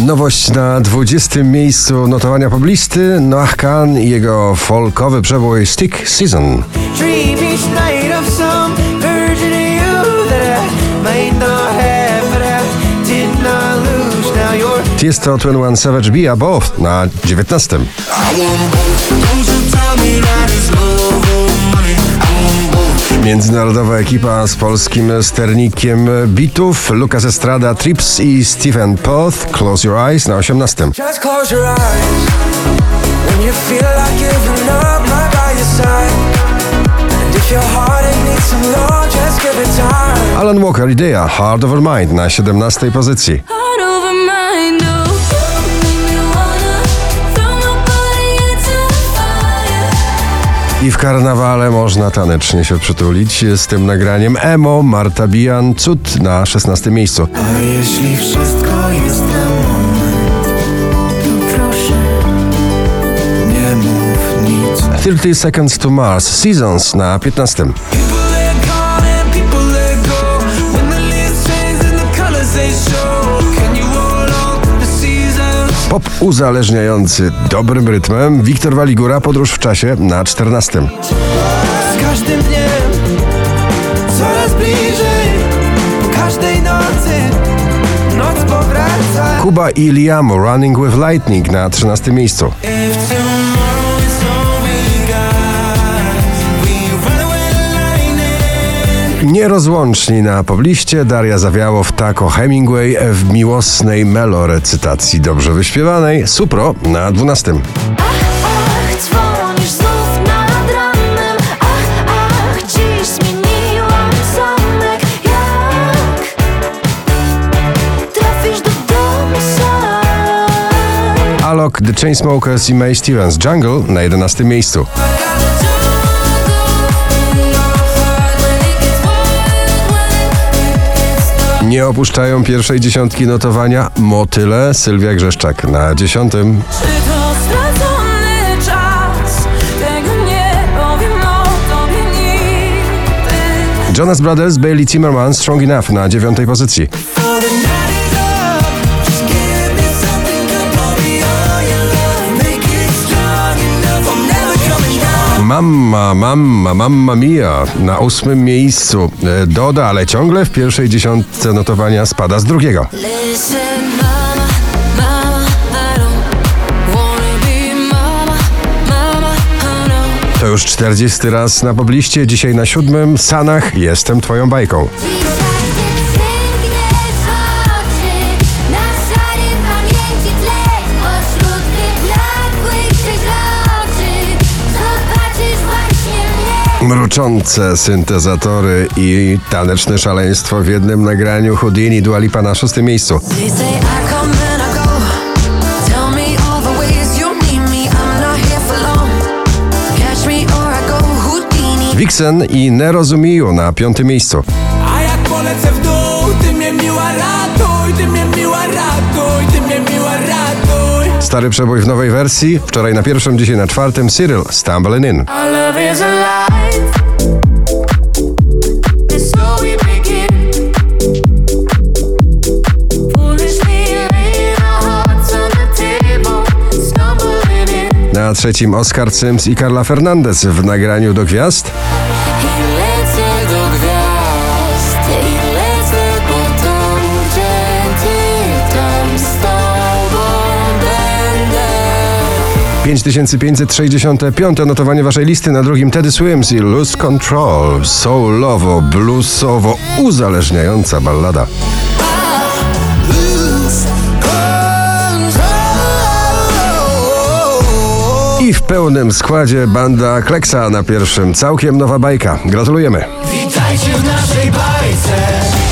Nowość na 20. miejscu notowania poblisty Noah Khan i jego folkowy przebój Stick Season. You're Tiesto 21 Savage Be Above na 19. Międzynarodowa ekipa z polskim sternikiem bitów Lucas Estrada, Trips i Stephen Poth Close Your Eyes na 18. just close your eyes when you feel like giving up. I'm by your side, and if your heart it needs some love, just give it time. Alan Walker Idea Hard Over Mind na 17. pozycji. I w karnawale można tanecznie się przytulić z tym nagraniem Emo, Marta Bijan, Cud na 16. miejscu. A jeśli wszystko jest na moment, to proszę, nie mów nic. 30 Seconds to Mars, Seasons na 15. Pop uzależniający dobrym rytmem, Wiktor Waligura, Podróż w czasie na 14. Z każdym dniem coraz bliżej. Każdej nocy noc powraca. Kuba i Liam, Running with Lightning na 13. miejscu. Nierozłączni na pobliście Daria Zawiało w Taco Hemingway w miłosnej melorecytacji dobrze wyśpiewanej Supro na 12. Ach, dzwonisz znów nad ranem Ach, ach, dziś zmieniłam zamek Jak trafisz do domu sam Alok, The Chainsmokers i May Stevens Jungle na 11. miejscu. Nie opuszczają pierwszej dziesiątki notowania Motyle, Sylwia Grzeszczak na 10. Czy to stracony czas? Tego nie powiem o tobie nigdy Jonas Brothers, Bailey Zimmerman, Strong Enough na 9. pozycji. Mamma, mamma, mamma mia na ósmym miejscu. E, Doda, ale ciągle w pierwszej dziesiątce notowania spada z drugiego. To już 40 raz na pobliście, dzisiaj na siódmym. Sanach, jestem twoją bajką. Mruczące syntezatory i taneczne szaleństwo w jednym nagraniu Houdini Dua Lipa na szóstym miejscu. They say I come and I go Tell me all the ways you need me I'm not here for long Catch me or I go Houdini Vixen i Nerozumiju na piątym miejscu. A jak polecę w dół, ty mnie miła ratuj, ty mnie miła ratuj, ty mnie miła ratuj. Stary przebój w nowej wersji, wczoraj na pierwszym, dzisiaj na czwartym, Cyril, Stumbling In. Na trzecim Oscar Sims i Carla Fernandez w nagraniu do gwiazd. 5565 notowanie waszej listy na drugim Teddy Swims i Lose Control. Soulowo, bluesowo, uzależniająca ballada. I w pełnym składzie banda Kleksa na pierwszym. Całkiem nowa bajka. Gratulujemy. Witajcie w naszej bajce.